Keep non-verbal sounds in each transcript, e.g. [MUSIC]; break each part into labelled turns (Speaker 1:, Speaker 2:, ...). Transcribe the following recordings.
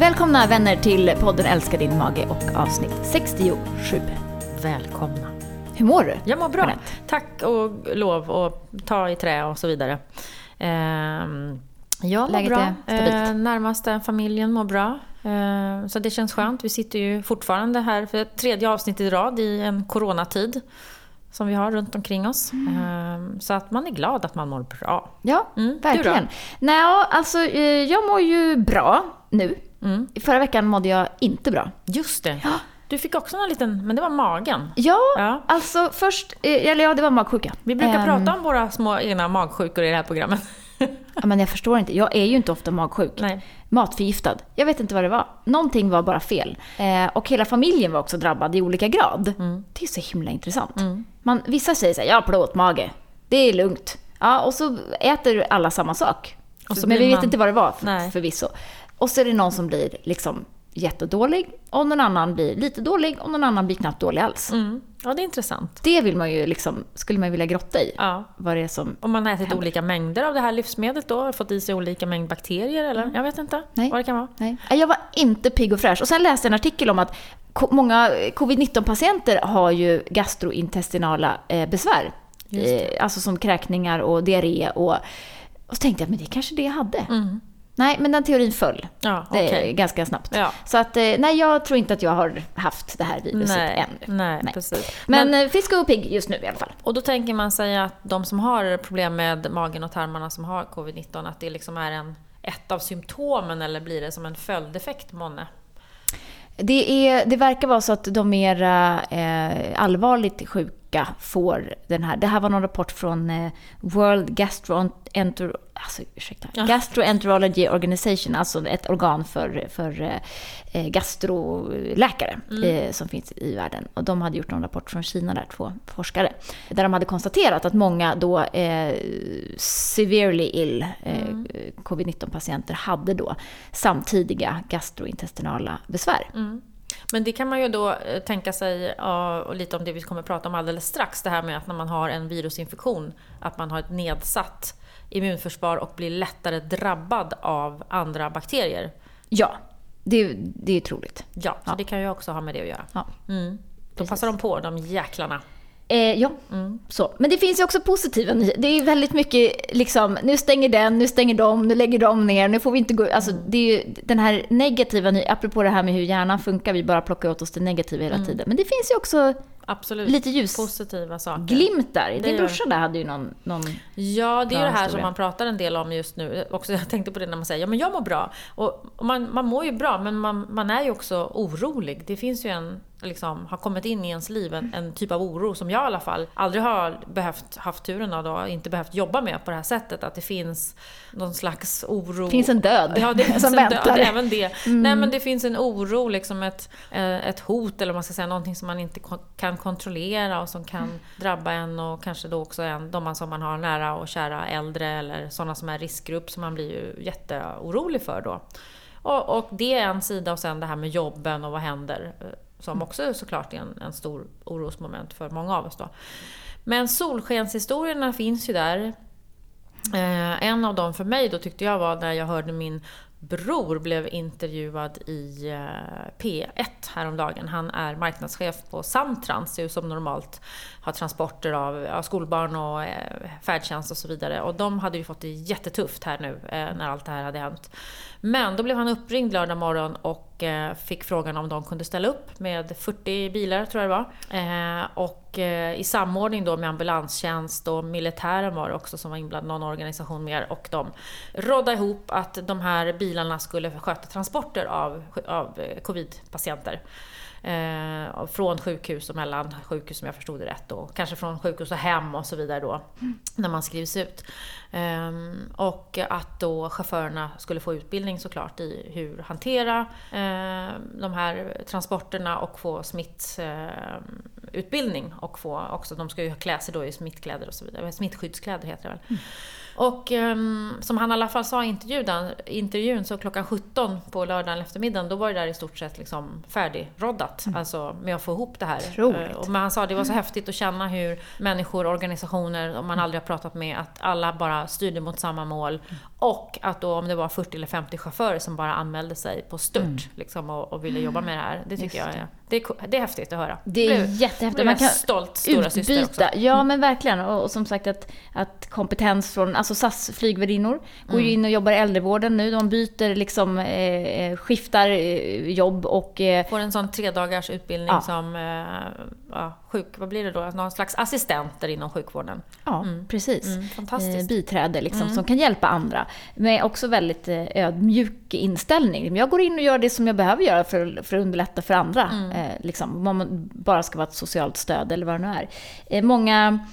Speaker 1: Välkomna vänner till podden Älska din mage och avsnitt 67.
Speaker 2: Välkomna.
Speaker 1: Hur mår du?
Speaker 2: Jag mår bra.
Speaker 1: Jeanette?
Speaker 2: Tack och lov och ta i trä och så vidare. Ehm, jag mår
Speaker 1: Läget
Speaker 2: bra.
Speaker 1: är stabilt.
Speaker 2: Eh, närmaste familjen mår bra. Eh, så det känns skönt. Vi sitter ju fortfarande här för tredje avsnitt i rad i en coronatid som vi har runt omkring oss.
Speaker 1: Mm.
Speaker 2: Ehm, så att man är glad att man mår bra.
Speaker 1: Ja,
Speaker 2: Mm,
Speaker 1: verkligen. Nej, alltså eh, jag mår ju bra nu.
Speaker 2: Mm.
Speaker 1: Förra veckan mådde jag inte bra.
Speaker 2: Just det. Du fick också någon liten, men det var magen.
Speaker 1: Ja,
Speaker 2: Ja.
Speaker 1: alltså först, eh, eller ja det var magsjuka.
Speaker 2: Vi brukar
Speaker 1: Ehm,
Speaker 2: prata om våra små egna magsjukor i det här programmet. [LAUGHS]
Speaker 1: Ja, men jag förstår inte, jag är ju inte ofta magsjuk.
Speaker 2: Nej.
Speaker 1: Matförgiftad. Jag vet inte vad det var. Någonting var bara fel. Eh, och hela familjen var också drabbad i olika grad.
Speaker 2: Mm.
Speaker 1: Det är så himla intressant. Man, vissa säger så här, jag har plåtmage. Det är lugnt. Ja, och så äter alla samma sak.
Speaker 2: Och så
Speaker 1: men vi vet
Speaker 2: man-
Speaker 1: inte vad det var för, förvisso. Och så är det någon som blir liksom jättedålig och någon annan blir lite dålig och någon annan blir knappt dålig alls.
Speaker 2: Mm. Ja, det är intressant.
Speaker 1: Det vill man ju liksom, skulle man vilja grotta i.
Speaker 2: Ja.
Speaker 1: Vad det är som...
Speaker 2: Om man har ätit
Speaker 1: händer.
Speaker 2: olika mängder av det här livsmedlet då? Fått i sig olika mängd bakterier eller? Jag vet inte
Speaker 1: Mm. Nej.
Speaker 2: vad det kan vara.
Speaker 1: Nej. Jag var inte pigg och fräsch. Och sen läste jag en artikel om att många covid-19-patienter har ju gastrointestinala eh, besvär. Eh, alltså som kräkningar och diarré. Och, och så tänkte jag, men det är kanske det jag hade. Nej, men den teorin föll.
Speaker 2: Ja, okej.
Speaker 1: ganska snabbt.
Speaker 2: Ja.
Speaker 1: Så att, eh, nej, jag tror inte att jag har haft det här viruset
Speaker 2: Nej,
Speaker 1: ännu.
Speaker 2: nej, precis.
Speaker 1: Men,
Speaker 2: Men-
Speaker 1: eh, frisk och pigg just nu i alla fall.
Speaker 2: Och då tänker man sig att de som har problem med magen och tarmarna som har covid-19, att det liksom är en, ett av symptomen eller blir det som en följdeffekt månne?
Speaker 1: Det, är, det verkar vara så att de mera eh, allvarligt sjuka får den här. Det här var någon rapport från eh, World Gastroenter, alltså, ursäkta,
Speaker 2: Ja.
Speaker 1: Gastroenterology Organization, alltså ett organ för, för eh, gastroläkare eh, som finns i världen. Och de hade gjort någon rapport från Kina där, två forskare, där de hade konstaterat att många då eh, severely ill eh, covid-19-patienter hade då samtidiga gastrointestinala besvär.
Speaker 2: Men det kan man ju då eh, tänka sig, och lite om det vi kommer att prata om alldeles strax, det här med att när man har en virusinfektion, att man har ett nedsatt immunförsvar och blir lättare drabbad av andra bakterier.
Speaker 1: Ja, det, det är troligt.
Speaker 2: Ja, så
Speaker 1: Ja.
Speaker 2: det kan ju också ha med det att göra.
Speaker 1: Ja.
Speaker 2: Mm. Då
Speaker 1: Precis.
Speaker 2: passar de på, de jäklarna.
Speaker 1: Eh, ja, så. Men det finns ju också positiva nyheter. Det är ju väldigt mycket liksom, nu stänger den, nu stänger de, nu lägger de ner, nu får vi inte gå... Alltså det är ju den här negativa, ny- apropå det här med hur hjärnan funkar, vi bara plockar åt oss det negativa hela tiden. Men det finns ju också
Speaker 2: Absolut.
Speaker 1: lite ljus.
Speaker 2: Positiva saker.
Speaker 1: glimtar. Din brorsa där hade ju någon... någon
Speaker 2: Ja, det är ju det här
Speaker 1: historia.
Speaker 2: som man pratar en del om just nu. Också, jag tänkte på det när man säger ja men jag mår bra. Och, och man, man mår ju bra, men man, man är ju också orolig. Det finns ju en, liksom, har kommit in i ens liv en, en typ av oro som jag i alla fall aldrig har behövt, haft turen att då, inte behövt jobba med på det här sättet. Att det finns någon slags oro.
Speaker 1: finns en död
Speaker 2: Ja, det [LAUGHS] finns
Speaker 1: som
Speaker 2: en död,
Speaker 1: väntar. Mm.
Speaker 2: även det. Nej, men det finns en oro, liksom ett, eh, ett hot eller man ska säga, någonting som man inte kan kontrollera och som kan
Speaker 1: Mm.
Speaker 2: drabba en och kanske då också en, de man som man har nära och kära äldre eller sådana som är riskgrupp som man blir ju jätteorolig för då. Och, och det är en sida och sen det här med jobben och vad händer eh, som också såklart är en, en stor orosmoment för många av oss då. Men solskenshistorierna finns ju där. Eh, en av dem för mig då tyckte jag var när jag hörde min bror blev intervjuad i eh, P1 häromdagen. Han är marknadschef på Samtrans som normalt har transporter av skolbarn och eh, färdtjänst och så vidare. Och de hade ju fått det jättetufft här nu eh, när allt det här hade hänt. Men då blev han uppringd lördag morgon och fick frågan om de kunde ställa upp med 40 bilar, tror jag det var. Och och eh, i samordning då med ambulanstjänst och militären var det också som var inblandad, någon organisation mer. Och de rådde ihop att de här bilarna skulle sköta transporter av, av eh, covid-patienter. Eh, från sjukhus och mellan sjukhus om jag förstod det rätt. Och kanske från sjukhus och hem och så vidare då. När man skrivs ut. Eh, och att då chaufförerna skulle få utbildning såklart i hur hantera eh, de här transporterna och få smitt... Ehm, utbildning och få också, de ska ju klä sig då i smittkläder och så vidare. Smittskyddskläder heter det väl. Mm. Och um, som han i alla fall sa i intervjun, intervjun så klockan 17 på lördagen eftermiddagen, då var det där i stort sett liksom färdigroddat. Mm. Alltså med att få ihop det här.
Speaker 1: Roligt.
Speaker 2: Och, men han sa att det var så häftigt att känna hur människor, organisationer, om man aldrig har pratat med, att alla bara styrde mot samma mål. Och att då om det var 40 eller 50 chaufförer som bara anmälde sig på stört mm. liksom, och, och, ville jobba med det här. Det tycker Just jag är, det är, det är häftigt att höra.
Speaker 1: Det är blev, jättehäftigt.
Speaker 2: Man kan stolt stora utbyta. Också.
Speaker 1: Ja, mm. men verkligen. Och, och, som sagt att, att kompetens från, alltså SAS flygvärdinnor går mm. ju in och jobbar i äldrevården nu. De byter liksom, eh, eh skiftar eh, jobb och... Eh,
Speaker 2: Får en sån tre dagars utbildning ja. som eh, ja, sjuk, vad blir det då? Någon slags assistenter inom sjukvården.
Speaker 1: Ja, mm. precis.
Speaker 2: Mm, fantastiskt. Eh,
Speaker 1: biträde liksom, mm. som kan hjälpa andra. Men också väldigt ödmjuk inställning. Jag går in och gör det som jag behöver göra för, för att underlätta för andra. Mm. Liksom, om man bara ska vara ett socialt stöd eller vad det nu är. Många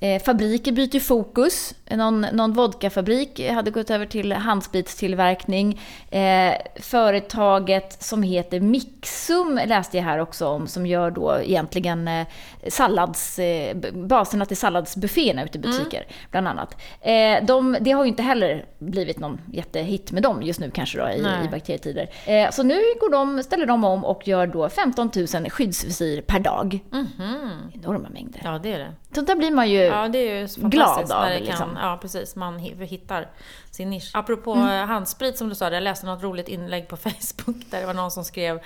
Speaker 1: Eh, fabriker byter fokus. Någon, någon vodkafabrik hade gått över till handspritstillverkning. Eh, företaget som heter Mixum läste jag här också om, som gör då egentligen eh, sallads, eh, baserna till salladsbufféerna ute i mm. butiker, mm. bland annat. Eh, de, det har ju inte heller blivit någon jättehit med dem just nu kanske då, i, i bakterietider. Eh, så nu går de, ställer de om och gör då 15 000 skyddsvisir per dag.
Speaker 2: Mm -hmm.
Speaker 1: Enorma mängder.
Speaker 2: Ja, det är det.
Speaker 1: Så där blir man ju
Speaker 2: ja, det är ju glad av. Det liksom. Ja, precis. Man hittar sin nisch. Apropå mm. handsprit som du sa, jag läste något roligt inlägg på [LAUGHS] Facebook där det var någon som skrev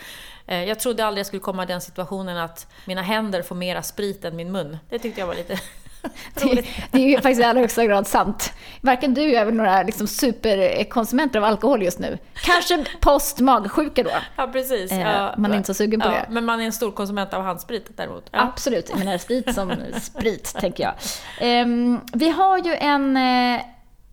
Speaker 2: eh, Jag trodde aldrig jag skulle komma i den situationen att mina händer får mera sprit än min mun. Det tyckte jag var lite
Speaker 1: det, det, är [LAUGHS] ju faktiskt i allra högsta grad sant. Varken du eller några liksom superkonsumenter av alkohol just nu. Kanske post magsjuka då.
Speaker 2: Ja, precis. Eh,
Speaker 1: ja, man är inte så sugen på
Speaker 2: ja,
Speaker 1: det.
Speaker 2: Men man är en stor konsument av handsprit däremot.
Speaker 1: Ja. Absolut. Jag menar sprit som sprit, tänker jag. Eh, vi har ju en, eh,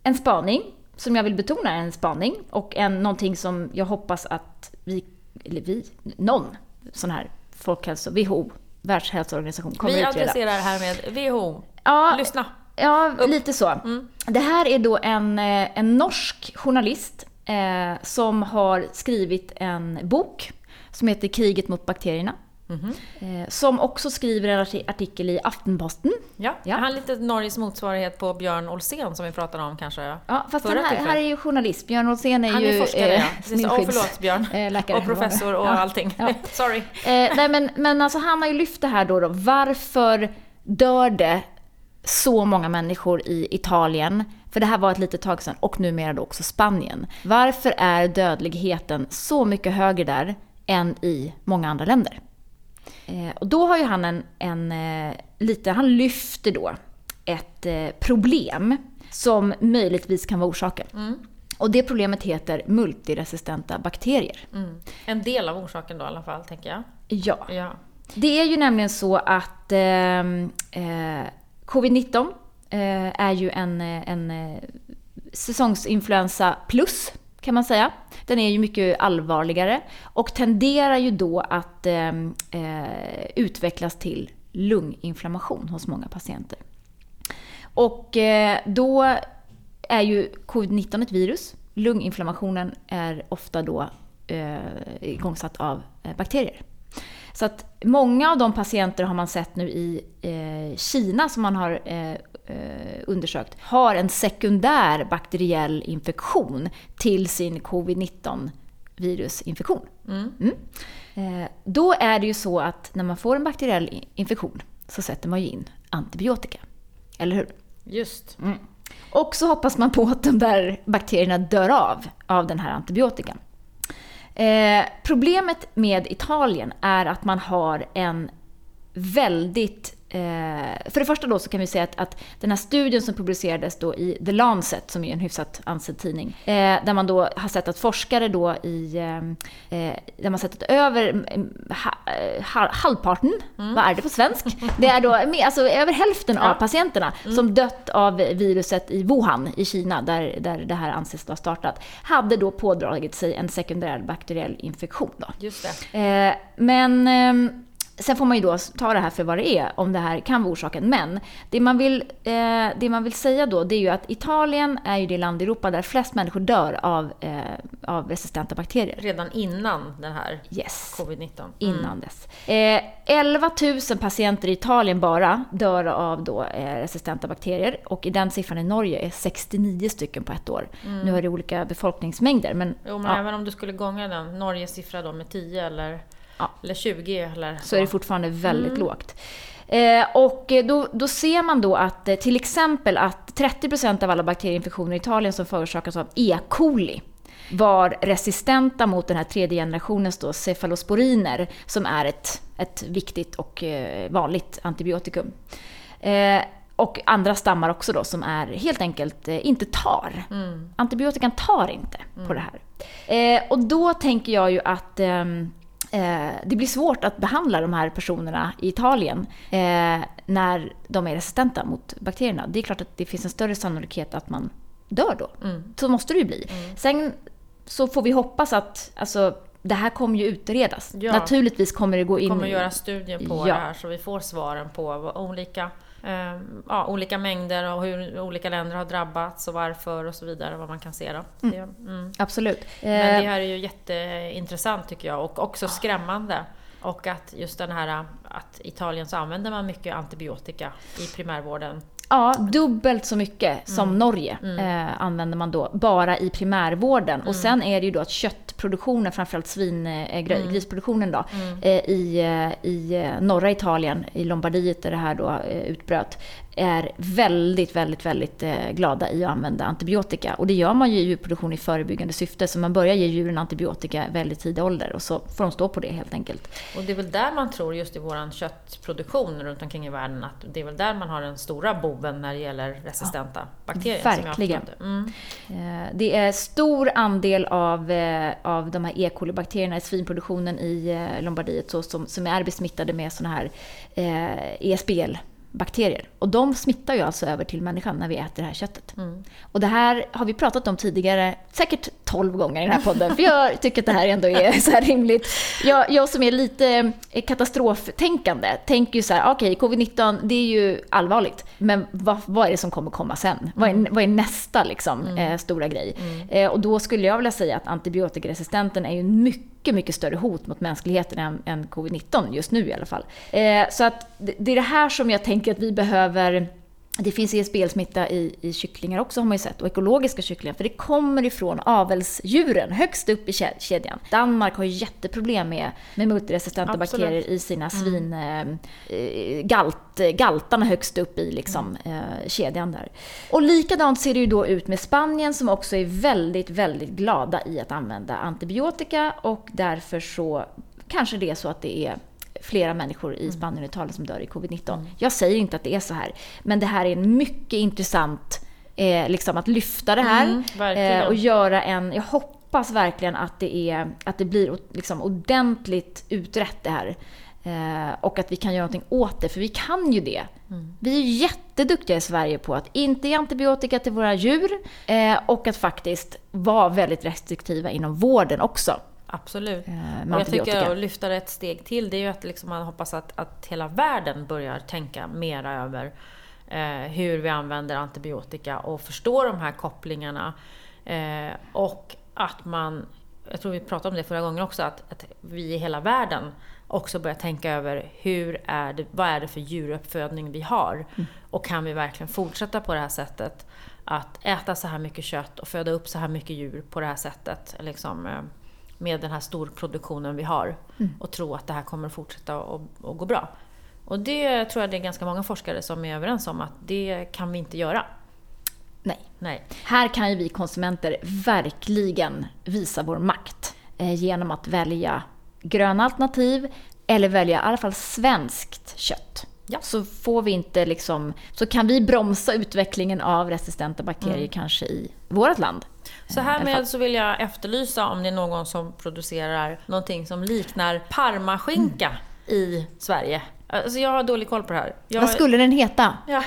Speaker 1: en spaning, som jag vill betona är en spaning. Och en, någonting som jag hoppas att vi, eller vi, någon sån här folkhälso, WHO, Världshälsoorganisation kommer
Speaker 2: Vi
Speaker 1: utreda.
Speaker 2: adresserar det här med WHO. Ja, Lyssna.
Speaker 1: Ja, Upp. lite så. Mm. Det här är då en, eh, en norsk journalist eh, som har skrivit en bok som heter Kriget mot bakterierna. Mm -hmm. Som också skriver en artikel i Aftenposten.
Speaker 2: Ja, ja. han är lite Norges motsvarighet på Björn Olsen som vi pratade om kanske
Speaker 1: Ja, fast den här, här är ju journalist. Björn Olsen är
Speaker 2: han
Speaker 1: ju...
Speaker 2: Han är forskare, eh, ja. oh, förlåt Björn.
Speaker 1: Eh, läkare.
Speaker 2: Och professor och ja. allting. Ja. [LAUGHS] Sorry.
Speaker 1: Eh, nej, men, men alltså han har ju lyft det här då, då. Varför dör det så många människor i Italien, för det här var ett litet tag sedan, och numera då också Spanien. Varför är dödligheten så mycket högre där än i många andra länder? Eh, och då har ju han en, en eh, lite, han lyfter då ett eh, problem som möjligtvis kan vara orsaken. Mm. Och det problemet heter multiresistenta bakterier.
Speaker 2: Mm. En del av orsaken då i alla fall, tänker jag.
Speaker 1: Ja. ja. Det är ju nämligen så att ehm, eh, covid-19 eh, är ju en, eh, en eh, säsongsinfluensa plus kan man säga. Den är ju mycket allvarligare och tenderar ju då att ehm, eh, utvecklas till lunginflammation hos många patienter. Och eh, då är ju covid-19 ett virus. Lunginflammationen är ofta då eh, igångsatt av bakterier. Så att många av de patienter har man sett nu i eh, Kina som man har eh, eh, undersökt har en sekundär bakteriell infektion till sin covid-19 virusinfektion. Mm. Mm. Eh, då är det ju så att när man får en bakteriell infektion så sätter man ju in antibiotika. Eller hur?
Speaker 2: Just.
Speaker 1: Mm. Och så hoppas man på att de där bakterierna dör av, av den här antibiotikan. Eh, problemet med Italien är att man har en väldigt Eh, för det första då så kan vi säga att, att, den här studien som publicerades då i The Lancet, som är en hyfsat ansedd tidning, eh, där man då har sett att forskare då i, eh, eh där man sett att över ha, ha, halvparten, mm. vad är det på svensk? Det är då [LAUGHS] alltså över hälften ja. av patienterna mm. som dött av viruset i Wuhan i Kina, där, där det här anses ha startat, hade då pådragit sig en sekundär bakteriell infektion. Då.
Speaker 2: Just
Speaker 1: det. Eh, men ehm, Sen får man ju då ta det här för vad det är, om det här kan vara orsaken. Men det man vill, eh, det man vill säga då, det är ju att Italien är ju det land i Europa där flest människor dör av, eh, av resistenta bakterier.
Speaker 2: Redan innan den här
Speaker 1: Yes.
Speaker 2: covid-19.
Speaker 1: Innan dess. Eh, 11 000 patienter i Italien bara dör av då, eh, resistenta bakterier. Och i den siffran i Norge är 69 stycken på ett år. Nu har det olika befolkningsmängder, men,
Speaker 2: Jo, men
Speaker 1: ja,
Speaker 2: även om du skulle gånga den Norges siffra då med 10 eller,
Speaker 1: Ja.
Speaker 2: eller 20 eller
Speaker 1: så är det fortfarande väldigt lågt. Eh, och eh, då, då ser man då att eh, till exempel att 30% av alla bakterieinfektioner i Italien som förorsakas av E. coli var resistenta mot den här tredje generationens då cefalosporiner som är ett, ett viktigt och eh, vanligt antibiotikum. Eh, och andra stammar också då som är helt enkelt inte tar. Antibiotikan tar inte på det här. Eh, och då tänker jag ju att ehm, eh, det blir svårt att behandla de här personerna i Italien eh, när de är resistenta mot bakterierna. Det är klart att det finns en större sannolikhet att man dör då. Så måste det ju bli. Sen så får vi hoppas att alltså, det här kommer ju utredas.
Speaker 2: Ja.
Speaker 1: Naturligtvis kommer det gå in...
Speaker 2: kommer göra studier på
Speaker 1: Ja.
Speaker 2: det här så vi får svaren på olika, eh, ja, olika mängder och hur olika länder har drabbats och varför och så vidare, vad man kan se då. Det, mm.
Speaker 1: Absolut.
Speaker 2: Men
Speaker 1: Eh,
Speaker 2: det här är ju jätteintressant tycker jag och också skrämmande. Och att just den här att i Italien så använder man mycket antibiotika i primärvården.
Speaker 1: Ja, dubbelt så mycket som
Speaker 2: Mm.
Speaker 1: Norge eh, använder man då bara i primärvården.
Speaker 2: Mm.
Speaker 1: Och sen är det ju då att köttproduktionen, framförallt svin, eh,
Speaker 2: Mm.
Speaker 1: grisproduktionen då, eh, i, eh, i eh, norra Italien, i Lombardiet där det här då eh, utbröt, är väldigt, väldigt, väldigt eh, glada i att använda antibiotika. Och det gör man ju i djurproduktion i förebyggande syfte, så man börjar ge djuren antibiotika väldigt tidig ålder och så får de stå på det helt enkelt.
Speaker 2: Och det är väl där man tror, just i våran köttproduktion runt omkring i världen, att det är väl där man har den stora boven när det gäller resistenta bakterier. jag har
Speaker 1: verkligen.
Speaker 2: Mm.
Speaker 1: Eh, Det är stor andel av, eh, av de här E. coli-bakterierna i svinproduktionen i Lombardiet så, som, som är besmittade med såna här eh, ESBL-bakterier. Och de smittar ju alltså över till människan när vi äter det här köttet. Och det här har vi pratat om tidigare, säkert 12 gånger i den här podden, för jag tycker att det här ändå är så här rimligt. Jag, jag som är lite eh, katastroftänkande tänker ju så här, okej, covid-19, det är ju allvarligt, men vad, vad är det som kommer komma sen? Vad är, vad är nästa liksom, eh, stora grej? Eh, och då skulle jag vilja säga att antibiotikaresistenten är ju en mycket, mycket större hot mot mänskligheten än, än covid-19, just nu i alla fall. Eh, så att det, det är det här som jag tänker att vi behöver det finns ESBL-smitta i, i kycklingar också har man ju sett, och ekologiska kycklingar, för det kommer ifrån avelsdjuren högst upp i kedjan. Danmark har ju jätteproblem med, med multiresistenta
Speaker 2: Absolut.
Speaker 1: bakterier i sina svin... Eh, eh, galt, galtarna högst upp i liksom, eh, kedjan där. Och likadant ser det ju då ut med Spanien som också är väldigt, väldigt glada i att använda antibiotika och därför så kanske det är så att det är flera människor i Spanien och Italien som dör i covid-19. Jag säger inte att det är så här, men det här är en mycket intressant eh, liksom att lyfta det här
Speaker 2: Mm,
Speaker 1: eh, och göra en, jag hoppas verkligen att det, är, att det blir liksom ordentligt utrett det här. Eh, och att vi kan göra någonting åt det, för vi kan ju det. Vi är jätteduktiga i Sverige på att inte ge antibiotika till våra djur eh, och att faktiskt vara väldigt restriktiva inom vården också.
Speaker 2: Absolut.
Speaker 1: Eh,
Speaker 2: Och jag tycker att lyfta det ett steg till, det är ju att liksom man hoppas att, att hela världen börjar tänka mera över eh, hur vi använder antibiotika och förstår de här kopplingarna. Eh, och att man, jag tror vi pratade om det förra gången också, att, att vi i hela världen också börjar tänka över hur är det, vad är det för djuruppfödning vi har? Och kan vi verkligen fortsätta på det här sättet? Att äta så här mycket kött och föda upp så här mycket djur på det här sättet. Liksom, eh, med den här storproduktionen vi har. Och tro att det här kommer fortsätta att gå bra. Och det tror jag det är ganska många forskare som är överens om att det kan vi inte göra.
Speaker 1: Nej.
Speaker 2: Nej.
Speaker 1: Här kan ju vi konsumenter verkligen visa vår makt eh, genom att välja gröna alternativ eller välja i alla fall svenskt kött.
Speaker 2: Ja.
Speaker 1: Så får vi inte liksom, så kan vi bromsa utvecklingen av resistenta bakterier kanske i vårt land.
Speaker 2: Så härmed så vill jag efterlysa om det är någon som producerar någonting som liknar parmaskinka i Sverige. Alltså jag har dålig koll på det här. Jag,
Speaker 1: Vad skulle den heta?
Speaker 2: Ja.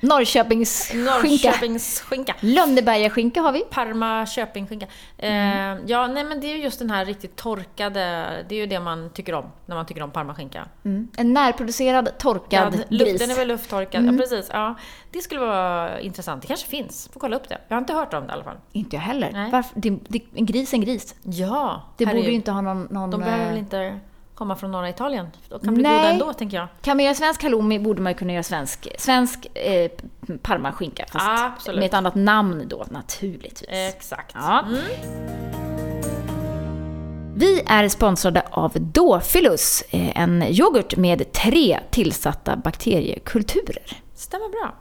Speaker 1: Norrköpings skinka.
Speaker 2: Norrköpings skinka.
Speaker 1: Lönnebergaskinka har vi.
Speaker 2: Parma Köpingskinka.
Speaker 1: Mm.
Speaker 2: Eh, ja, nej men det är ju just den här riktigt torkade, det är ju det man tycker om när man tycker om parmaskinka.
Speaker 1: Mm. En närproducerad, torkad
Speaker 2: Ja,
Speaker 1: gris.
Speaker 2: Den är väl lufttorkad, ja precis. Ja. Det skulle vara intressant. Det kanske finns. Får kolla upp det. Jag har inte hört om det i alla fall.
Speaker 1: Inte jag heller.
Speaker 2: Nej.
Speaker 1: Varför? Det, det, en gris är en gris.
Speaker 2: Ja,
Speaker 1: Det
Speaker 2: herregud.
Speaker 1: borde ju inte ha någon... någon
Speaker 2: De behöver
Speaker 1: eh,
Speaker 2: väl inte komma från norra Italien? De kan bli
Speaker 1: Nej.
Speaker 2: goda ändå, tänker jag.
Speaker 1: Kan man göra svensk halloumi borde man ju kunna göra svensk, svensk eh, parmaskinka. Fast
Speaker 2: Absolut.
Speaker 1: med ett annat namn då, naturligtvis.
Speaker 2: Exakt.
Speaker 1: Ja.
Speaker 2: Mm.
Speaker 1: Vi är sponsrade av Dofilus, eh, en yoghurt med tre tillsatta bakteriekulturer.
Speaker 2: Stämmer bra.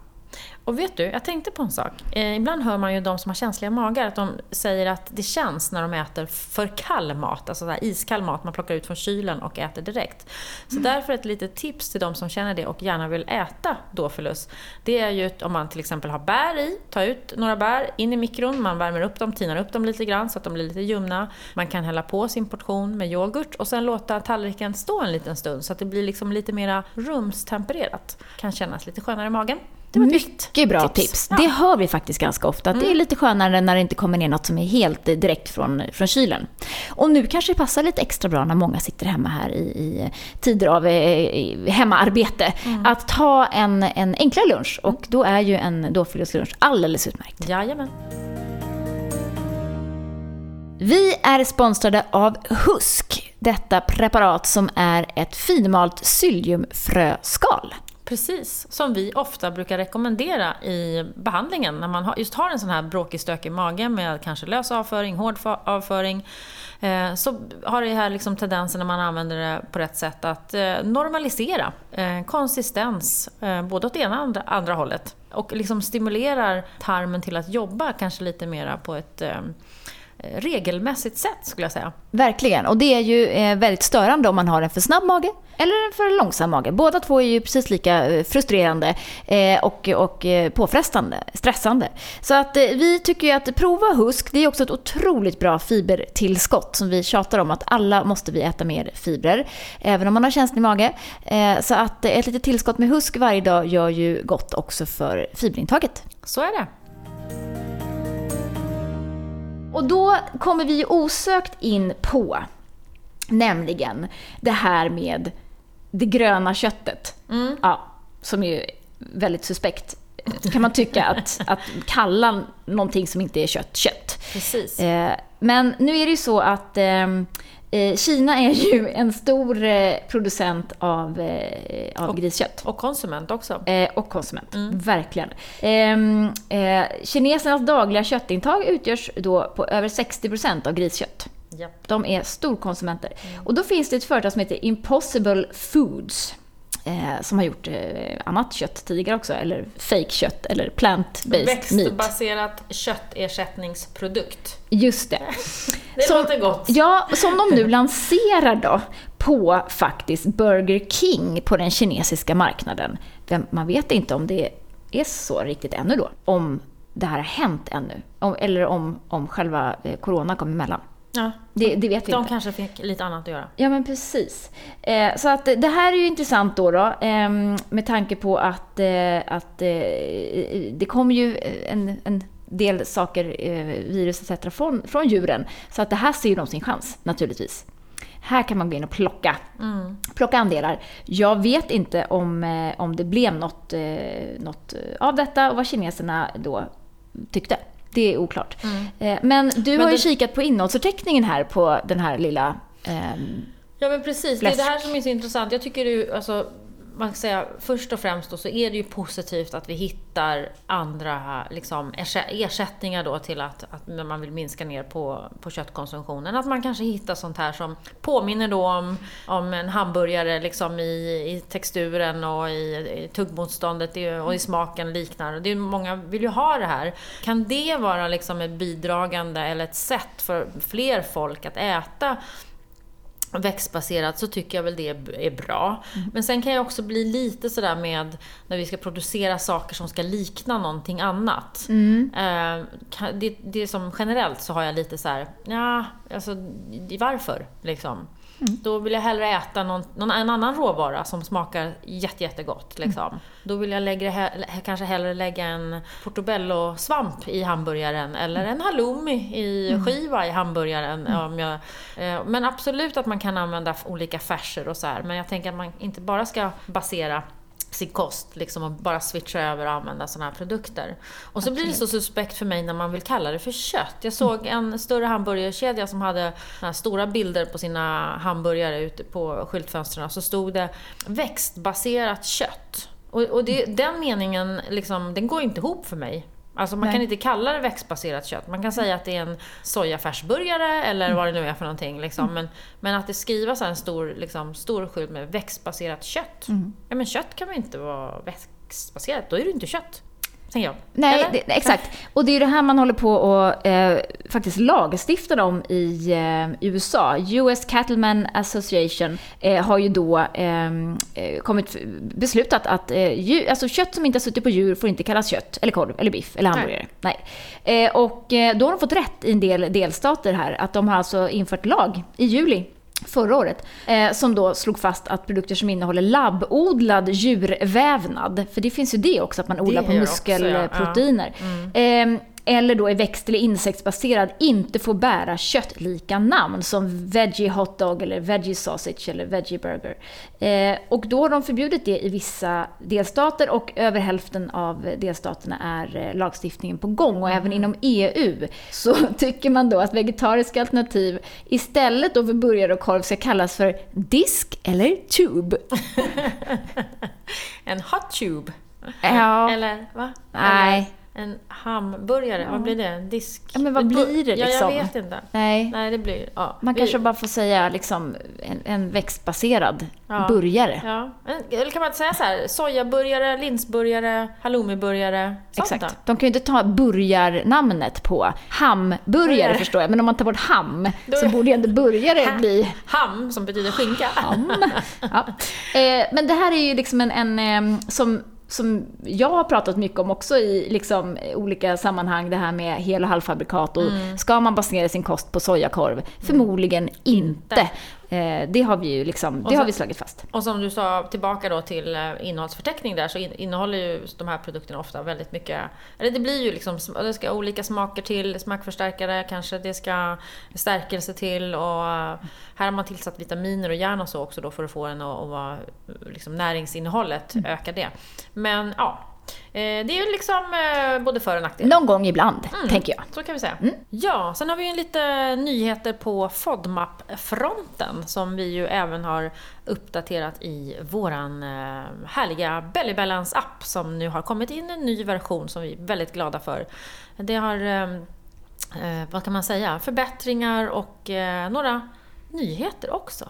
Speaker 2: Och vet du, jag tänkte på en sak. Eh, ibland hör man ju de som har känsliga magar att de säger att det känns när de äter för kall mat, alltså så här iskall mat man plockar ut från kylen och äter direkt. Så därför ett litet tips till de som känner det och gärna vill äta Dofilus. Det är ju om man till exempel har bär i, ta ut några bär, in i mikron, man värmer upp dem, tinar upp dem lite grann så att de blir lite ljumna. Man kan hälla på sin portion med yoghurt och sen låta tallriken stå en liten stund så att det blir liksom lite mera rumstempererat. Kan kännas lite skönare i magen. Det var
Speaker 1: Mycket bra tips.
Speaker 2: Ja. Mm.
Speaker 1: Det hör vi faktiskt ganska ofta. Att Det är lite skönare när det inte kommer ner något som är helt eh, direkt från, från kylen. Och nu kanske det passar lite extra bra när många sitter hemma här i, i tider av eh, hemmaarbete.
Speaker 2: Mm.
Speaker 1: Att ta en, en enklare lunch. Och då är ju en Dofilus lunch alldeles utmärkt.
Speaker 2: Jajamän.
Speaker 1: Vi är sponsrade av Husk. Detta preparat som är ett finmalt psylliumfröskal.
Speaker 2: Precis, som vi ofta brukar rekommendera i behandlingen när man just har en sån här bråkig stökig mage med kanske lös avföring, hård avföring. Eh, så har det här liksom tendensen när man använder det på rätt sätt att eh, normalisera eh, konsistens, både åt ena och andra, andra hållet. Och liksom stimulerar tarmen till att jobba kanske lite mera på ett regelmässigt sätt skulle jag säga.
Speaker 1: Verkligen. Och det är ju väldigt störande om man har en för snabb mage eller en för långsam mage. Båda två är ju precis lika eh, frustrerande eh, och, och eh, påfrestande, stressande. Så att vi tycker ju att prova Husk, det är också ett otroligt bra fibertillskott som vi tjatar om att alla måste vi äta mer fibrer, även om man har känslig mage. Så att ett litet tillskott med Husk varje dag gör ju gott också för fiberintaget.
Speaker 2: Så är det.
Speaker 1: Och då kommer vi osökt in på, nämligen det här med det gröna köttet. Ja, som är väldigt suspekt, kan man tycka, att, [LAUGHS] att kalla någonting som inte är kött, kött.
Speaker 2: Precis.
Speaker 1: Eh, Men nu är det ju så att ehm, eh, Kina är ju en stor eh, producent av, av
Speaker 2: Och-
Speaker 1: griskött.
Speaker 2: Och konsument också.
Speaker 1: Och konsument, verkligen. Ehm, eh, kinesernas dagliga köttintag utgörs då på över 60% av griskött.
Speaker 2: Ja.
Speaker 1: De är storkonsumenter. Och då finns det ett företag som heter Impossible Foods. Eh, som har gjort eh, annat kött tidigare också, eller fake kött eller plant-based meat.
Speaker 2: Växtbaserat köttersättningsprodukt.
Speaker 1: Just det. [LAUGHS]
Speaker 2: Det
Speaker 1: Som-
Speaker 2: låter gott.
Speaker 1: Ja, som de nu lanserar då på faktiskt Burger King på den kinesiska marknaden. Man vet inte om det är så riktigt ännu då. Om det här har hänt ännu. Om, eller om, om själva eh, corona kom emellan.
Speaker 2: Ja.
Speaker 1: Det, det vet vi
Speaker 2: De
Speaker 1: inte.
Speaker 2: kanske fick lite annat att göra.
Speaker 1: Ja, men precis. Eh, så att det här är ju intressant då, då ehm, med tanke på att, eh, att eh, det kommer ju en, en del saker, eh, virus etc. Från, från djuren. Så att det här ser ju de sin chans, naturligtvis. Här kan man gå in och plocka, plocka andelar. Jag vet inte om, eh, om det blev något, eh, något av detta och vad kineserna då tyckte. Det är oklart. Eh, Men du
Speaker 2: Men
Speaker 1: har ju
Speaker 2: det-
Speaker 1: kikat på innehållsförteckningen här på den här lilla ehm,
Speaker 2: Ja men precis, det är
Speaker 1: Fläsk.
Speaker 2: det här som är så intressant. Jag tycker ju, alltså, man kan säga, först och främst då, så är det ju positivt att vi hittar andra liksom, ersättningar då till att, att när man vill minska ner på, på köttkonsumtionen. Att man kanske hittar sånt här som påminner då om, om en hamburgare liksom i, i texturen och i, i tuggmotståndet och i smaken liknar. Det är, många vill ju ha det här. Kan det vara liksom ett bidragande eller ett sätt för fler folk att äta växtbaserat så tycker jag väl det är bra. Men sen kan jag också bli lite sådär med när vi ska producera saker som ska likna någonting annat. Eh, kan- det, det är som generellt så har jag lite så här, ja, alltså varför liksom? Då vill jag hellre äta någon, någon, en annan råvara som smakar jätte, jättegott. Liksom.
Speaker 1: Mm.
Speaker 2: Då vill jag lägga, he- kanske hellre lägga en portobello-svamp i hamburgaren eller en halloumi i
Speaker 1: Mm.
Speaker 2: skiva i hamburgaren. Om jag, eh, men absolut att man kan använda olika färser och så här. Men jag tänker att man inte bara ska basera sin kost liksom och bara switcha över och använda sådana här produkter. Och så blir det så suspekt för mig när man vill kalla det för kött. Jag såg en större hamburgerkedja som hade stora bilder på sina hamburgare ute på skyltfönstren. Så stod det växtbaserat kött. Och, och det, den meningen liksom, den går inte ihop för mig. Alltså man
Speaker 1: Nej.
Speaker 2: kan inte kalla det växtbaserat kött. Man kan säga att det är en sojafärsburgare eller vad det nu är för någonting. Liksom. Men, men att det skrivs en stor, liksom, stor skylt med växtbaserat kött. Ja men kött kan väl inte vara växtbaserat? Då är det inte kött. Tänker jag.
Speaker 1: Nej, det, exakt. Och det är ju det här man håller på och eh, faktiskt lagstiftar om i eh, USA. US Cattlemen Association eh, har ju då ehm, eh, kommit, beslutat att eh, djur, alltså kött som inte har suttit på djur får inte kallas kött, eller korv, eller biff, eller hamburgare. Nej. Eh, och eh, då har de fått rätt i en del delstater här, att de har alltså infört lag i juli förra året, eh, som då slog fast att produkter som innehåller labbodlad djurvävnad, för det finns ju det också, att man odlar på
Speaker 2: också, ja.
Speaker 1: muskelproteiner, eh, eller då är växt eller insektsbaserad, inte får bära köttlika namn som veggie hotdog eller veggie sausage eller veggie burger. Eh, och då har de förbjudit det i vissa delstater och över hälften av delstaterna är eh, lagstiftningen på gång. Och även inom EU så [LAUGHS] tycker man då att vegetariska alternativ istället då för burgare och korv ska kallas för disk eller tube. [LAUGHS]
Speaker 2: En hot tube.
Speaker 1: Ja,
Speaker 2: Eller va?
Speaker 1: nej.
Speaker 2: Eller en hamburgare, vad blir det? Disk?
Speaker 1: Ja, men vad blir det
Speaker 2: Ja,
Speaker 1: liksom?
Speaker 2: jag vet inte.
Speaker 1: Nej.
Speaker 2: Nej, det blir... Ja.
Speaker 1: Man kanske bara får säga liksom en, en växtbaserad
Speaker 2: Ja.
Speaker 1: burgare.
Speaker 2: Ja. Eller kan man inte säga så här? Sojaburgare, linsburgare, halloumiburgare. sånt
Speaker 1: Exakt.
Speaker 2: då?
Speaker 1: De kan ju inte ta burgarnamnet på hamburgare
Speaker 2: Burgare.
Speaker 1: förstår jag, men om man tar bort ham
Speaker 2: Då
Speaker 1: så borde ju ändå burgare
Speaker 2: Ha-
Speaker 1: bli
Speaker 2: Ham, som betyder skinka.
Speaker 1: ham. Ja. Eh, men det här är ju liksom en, en eh, som som jag har pratat mycket om också i liksom olika sammanhang, det här med hel och halvfabrikat. Och
Speaker 2: Mm.
Speaker 1: Ska man basera sin kost på sojakorv? Förmodligen inte. Eh, det har vi ju liksom, det
Speaker 2: så-
Speaker 1: har vi slagit fast.
Speaker 2: Och som du sa, tillbaka då till eh, innehållsförteckning där, så in, innehåller ju de här produkterna ofta väldigt mycket... Eller det blir ju liksom, det ska olika smaker till, smakförstärkare kanske, det ska stärkelse till och eh, här har man tillsatt vitaminer och järn och så också då för att få den att, vara, liksom näringsinnehållet, öka det. Men ja, eh, det är ju liksom eh, både för och nackdelar.
Speaker 1: Någon gång ibland,
Speaker 2: Mm.
Speaker 1: tänker jag.
Speaker 2: Så kan vi säga. Ja, sen har vi ju lite nyheter på FODMAP-fronten som vi ju även har uppdaterat i våran eh, härliga Belly Balance-app som nu har kommit in en ny version som vi är väldigt glada för. Det har, eh, eh, vad kan man säga, förbättringar och eh, några nyheter också.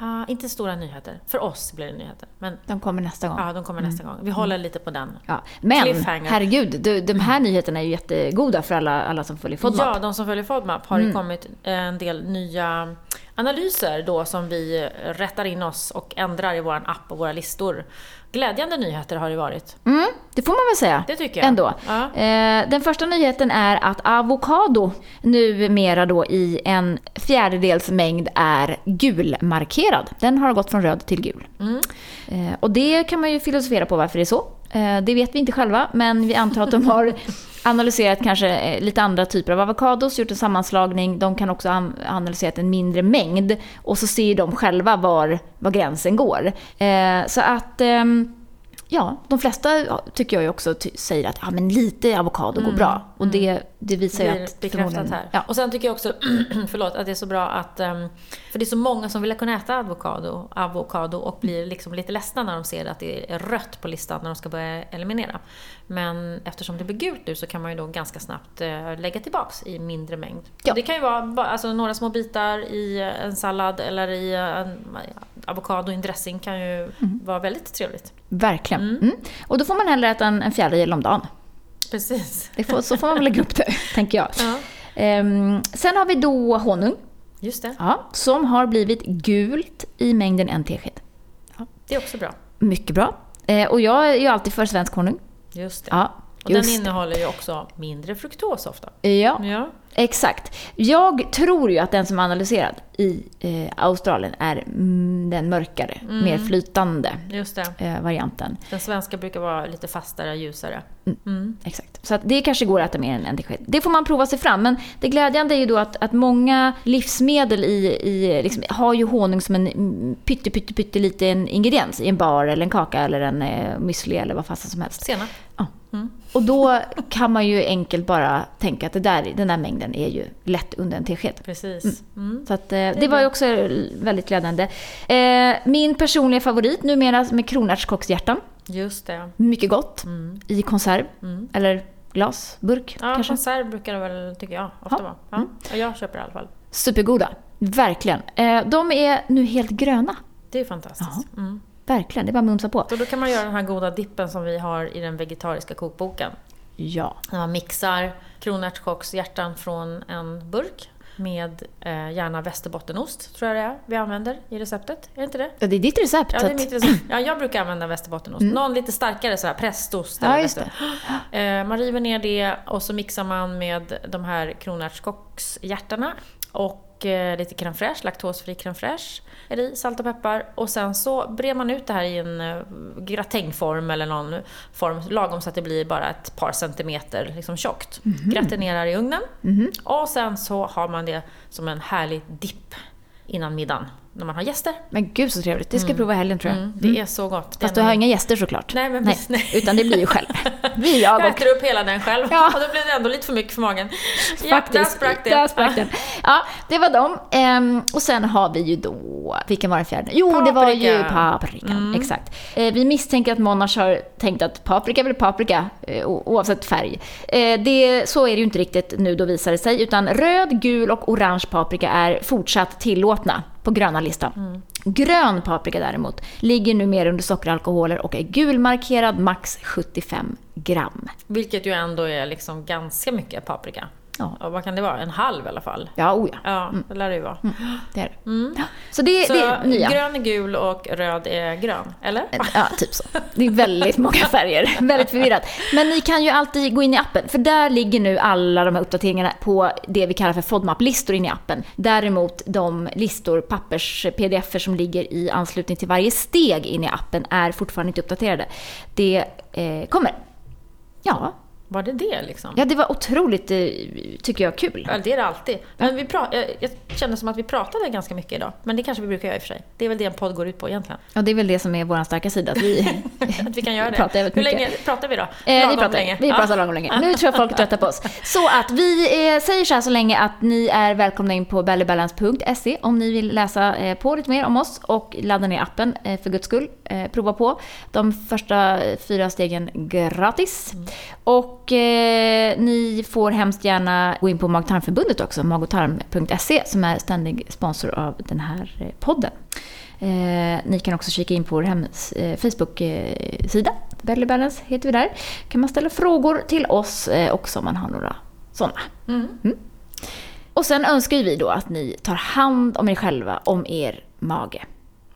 Speaker 2: Ah, inte stora nyheter. För oss blir det nyheter. Men
Speaker 1: De kommer nästa gång.
Speaker 2: ja, de kommer nästa gång. Vi håller lite på den.
Speaker 1: Ja. Men herregud, du, de här nyheterna är ju jättegoda för alla, alla som följer FODMAP.
Speaker 2: Ja, de som följer FODMAP har
Speaker 1: Mm.
Speaker 2: det kommit en del nya analyser då som vi rättar in oss och ändrar i vår app och våra listor. Glädjande nyheter har det varit.
Speaker 1: Mm, det får man väl säga.
Speaker 2: Det tycker jag.
Speaker 1: Ändå.
Speaker 2: Ja.
Speaker 1: Eh, den första nyheten är att avokado numera då i en fjärdedels mängd är gulmarkerad. Den har gått från röd till gul.
Speaker 2: Mm.
Speaker 1: Eh, och det kan man ju filosofera på varför det är så. Eh, det vet vi inte själva, men vi antar att de har [LAUGHS] analyserat kanske eh, lite andra typer av avokados, gjort en sammanslagning. De kan också ha analyserat en mindre mängd och så ser de själva var, var gränsen går. Eh, så att Eh, Ja, de flesta tycker jag ju också säger att ja, men lite avokado går bra. Och det, det visar ju
Speaker 2: Mm,
Speaker 1: att
Speaker 2: bekräftat här.
Speaker 1: Ja.
Speaker 2: Och sen tycker jag också, [CLEARS THROAT] förlåt, att det är så bra att... ehm, För det är så många som vill kunna äta avokado, avokado och blir liksom lite ledsna när de ser att det är rött på listan när de ska börja eliminera. Men eftersom det blir gult nu så kan man ju då ganska snabbt eh, lägga tillbaks i mindre mängd.
Speaker 1: Ja.
Speaker 2: Det kan ju vara alltså, några små bitar i en sallad eller i en avokado i en dressing kan ju
Speaker 1: Mm.
Speaker 2: vara väldigt trevligt.
Speaker 1: Verkligen. Mm. Och då får man hellre äta en, en fjärdedel om dagen.
Speaker 2: Precis.
Speaker 1: Får, så får man väl lägga upp det, [LAUGHS] tänker jag.
Speaker 2: Ja,
Speaker 1: Ehm, sen har vi då honung,
Speaker 2: just det.
Speaker 1: ja, som har blivit gult i mängden en tesked.
Speaker 2: Det är också bra.
Speaker 1: Mycket bra. Eh, och jag är ju alltid för svensk honung.
Speaker 2: Just det.
Speaker 1: Ja.
Speaker 2: Och
Speaker 1: Just
Speaker 2: den innehåller ju också mindre fruktos ofta.
Speaker 1: Ja,
Speaker 2: Ja.
Speaker 1: exakt. Jag tror ju att den som är analyserad i eh, Australien är mm, den mörkare, mer flytande eh, varianten.
Speaker 2: Den svenska brukar vara lite fastare, ljusare. Mm.
Speaker 1: Exakt. Så det kanske går att äta mer än en tesked. Det får man prova sig fram. Men det glädjande är ju då att, att många livsmedel i, i liksom, har ju honung som en mm, pytte, pytte, pytte liten ingrediens i en bar eller en kaka eller en eh, müsli eller vad fasen som helst.
Speaker 2: Senap.
Speaker 1: Ja.
Speaker 2: Mm.
Speaker 1: Och då kan man ju enkelt bara tänka att det där, den där mängden är ju lätt under en tesked.
Speaker 2: Precis. Mm.
Speaker 1: Så att, eh, det var ju också väldigt glädjande. Eh, min personliga favorit numera med kronärtskockshjärtan.
Speaker 2: Just det.
Speaker 1: Mycket gott.
Speaker 2: Mm.
Speaker 1: I konserv.
Speaker 2: Mm.
Speaker 1: Eller glas, burk
Speaker 2: Ja,
Speaker 1: kanske.
Speaker 2: konserv brukar det väl, tycker jag, ofta
Speaker 1: Ja.
Speaker 2: vara. Ja. Ja, jag köper det i alla fall.
Speaker 1: Supergoda. Verkligen. Eh, de är nu helt gröna.
Speaker 2: Det är fantastiskt. Mm.
Speaker 1: Verkligen, det är bara att mumsa på.
Speaker 2: Så då kan man göra den här goda dippen som vi har i den vegetariska kokboken.
Speaker 1: Ja.
Speaker 2: När man mixar kronärtskockshjärtan från en burk med eh, gärna västerbottenost, tror jag det är, vi använder i receptet. Är det inte det?
Speaker 1: Ja, Det är ditt recept.
Speaker 2: Ja, det är mitt recept. Ja, jag brukar använda västerbottenost. Någon lite starkare så här prästost.
Speaker 1: Ja, just.
Speaker 2: Eh, man river ner det och så mixar man med de här kronärtskockshjärtarna och eh, lite crème fraîche, laktosfri crème fraîche är i, salt och peppar. Och sen så brer man ut det här i en eh, gratängform eller någon form lagom så att det blir bara ett par centimeter liksom tjockt. Gratinerar i ugnen. Och sen så har man det som en härlig dipp innan middagen när man har gäster.
Speaker 1: Men gud så trevligt. Det ska jag prova i helgen tror jag.
Speaker 2: Mm, det är så gott.
Speaker 1: Fast
Speaker 2: Det
Speaker 1: du har inga gäster såklart.
Speaker 2: Nej, men precis, nej.
Speaker 1: Utan det blir ju själv. [LAUGHS] Vi, jag
Speaker 2: Jag äter upp hela den själv
Speaker 1: Ja.
Speaker 2: och då blir det ändå lite för mycket för magen. Ja,
Speaker 1: Faktiskt.
Speaker 2: där sprack det.
Speaker 1: Där sprack den. Ja, det var dem. Ehm, och sen har vi ju då, vilken var den fjärde? Jo, det var ju
Speaker 2: Paprika.
Speaker 1: paprikan. Exakt. Eh, vi misstänker att Monash har tänkt att paprika är väl paprika, eh, oavsett färg. Eh, det, så är det ju inte riktigt nu då visar det sig, utan röd, gul och orange paprika är fortsatt tillåtna på gröna listan. Grön paprika däremot ligger nu mer under sockeralkoholer och är gulmarkerad max 75 gram.
Speaker 2: Vilket ju ändå är liksom ganska mycket paprika.
Speaker 1: Ja.
Speaker 2: Och vad kan det vara? En halv i alla fall.
Speaker 1: Ja, oh ja.
Speaker 2: Ja, det lär det ju vara.
Speaker 1: Det är det. Ja. Så det,
Speaker 2: Så
Speaker 1: det är nya.
Speaker 2: grön är gul och röd är grön, eller?
Speaker 1: Ja, typ så. Det är väldigt många [LAUGHS] färger. väldigt förvirrat. Men ni kan ju alltid gå in i appen, för där ligger nu alla de här uppdateringarna på det vi kallar för FODMAP-listor in i appen. Däremot de listor, pappers, pdf som ligger i anslutning till varje steg in i appen är fortfarande inte uppdaterade. Det eh, kommer. Ja.
Speaker 2: Var det det liksom?
Speaker 1: ja, det var otroligt, eh, tycker jag, kul.
Speaker 2: Ja, det är det alltid. Men vi pra- jag, jag kände som att vi pratade ganska mycket idag. Men det kanske vi brukar göra i och för sig. Det är väl det en podd går ut på egentligen.
Speaker 1: Ja, det är väl det som är vår starka sida. Att vi, [LAUGHS]
Speaker 2: Att vi kan göra det.
Speaker 1: Pratar
Speaker 2: Hur
Speaker 1: mycket.
Speaker 2: länge pratar vi då?
Speaker 1: Eh, vi pratar,
Speaker 2: länge.
Speaker 1: vi
Speaker 2: Ja.
Speaker 1: pratar lagom länge. Nu tror jag folk är trötta på oss. Så att vi eh, säger så här så länge att ni är välkomna in på bellybalance.se om ni vill läsa eh, på lite mer om oss och ladda ner appen eh, för guds skull. Eh, prova på. De första fyra stegen gratis. Och eh, ni får hemskt gärna gå in på Mag-tarmförbundet också, magotarm.se som är ständig sponsor av den här eh, podden. Eh, ni kan också kika in på vår hems, eh, Facebook-sida. Belly Balance heter vi där. kan man ställa frågor till oss eh, också om man har några sådana.
Speaker 2: Mm.
Speaker 1: Och sen önskar vi då att ni tar hand om er själva, om er mage.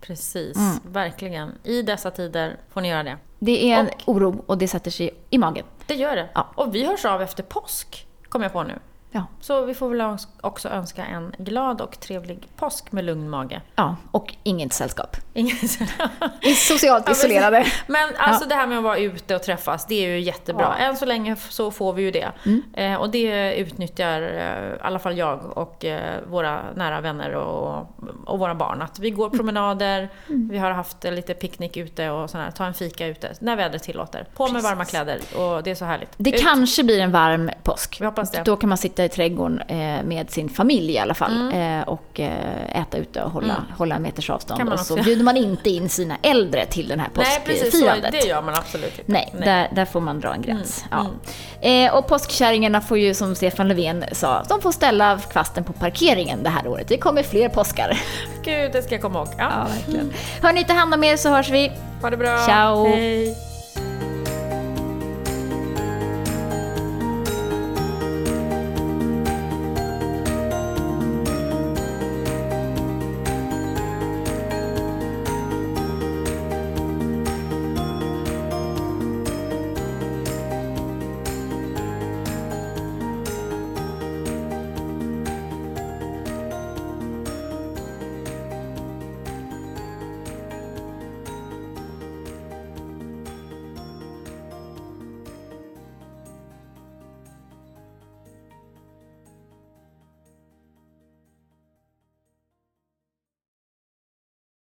Speaker 2: Precis,
Speaker 1: Mm.
Speaker 2: verkligen. I dessa tider får ni göra det.
Speaker 1: Det är en
Speaker 2: Och-
Speaker 1: oro och det sätter sig i magen.
Speaker 2: Det gör det.
Speaker 1: Ja.
Speaker 2: Och vi hörs av efter påsk, kommer jag på nu.
Speaker 1: Ja.
Speaker 2: Så vi får väl också önska en glad och trevlig påsk med lugn mage.
Speaker 1: ja, och inget sällskap. Vi [LAUGHS] är socialt
Speaker 2: Ja,
Speaker 1: isolerade.
Speaker 2: Men alltså det här med att vara ute och träffas, det är ju jättebra.
Speaker 1: Ja.
Speaker 2: Än så länge så får vi ju det.
Speaker 1: Mm.
Speaker 2: Eh, och det utnyttjar eh, i alla fall jag och eh, våra nära vänner och, och våra barn. Att vi går promenader,
Speaker 1: Mm.
Speaker 2: vi har haft lite picknick ute och sådär, ta en fika ute när vädret tillåter. På med
Speaker 1: Precis.
Speaker 2: varma kläder och det är så härligt.
Speaker 1: Det
Speaker 2: Ut.
Speaker 1: kanske blir en varm påsk.
Speaker 2: Vi hoppas det.
Speaker 1: Då kan man sitta i trädgården eh, med sin familj i alla fall
Speaker 2: Mm.
Speaker 1: eh, och eh, äta ute och hålla, hålla en meters avstånd. Och så bjuder man inte in sina äldre till den här
Speaker 2: Nej
Speaker 1: påskfirandet.
Speaker 2: det gör man absolut inte.
Speaker 1: Nej, Där, där får man dra en gräns.
Speaker 2: Mm,
Speaker 1: Ja. Eh, och påskkärringarna får ju, som Stefan Löfven sa, de får ställa kvasten på parkeringen det här året. Det kommer fler påskar.
Speaker 2: Gud, det ska jag komma ihåg. Ja.
Speaker 1: verkligen. Hörni, ta hand om er så hörs vi.
Speaker 2: Ha det bra.
Speaker 1: Ciao.
Speaker 2: Hej.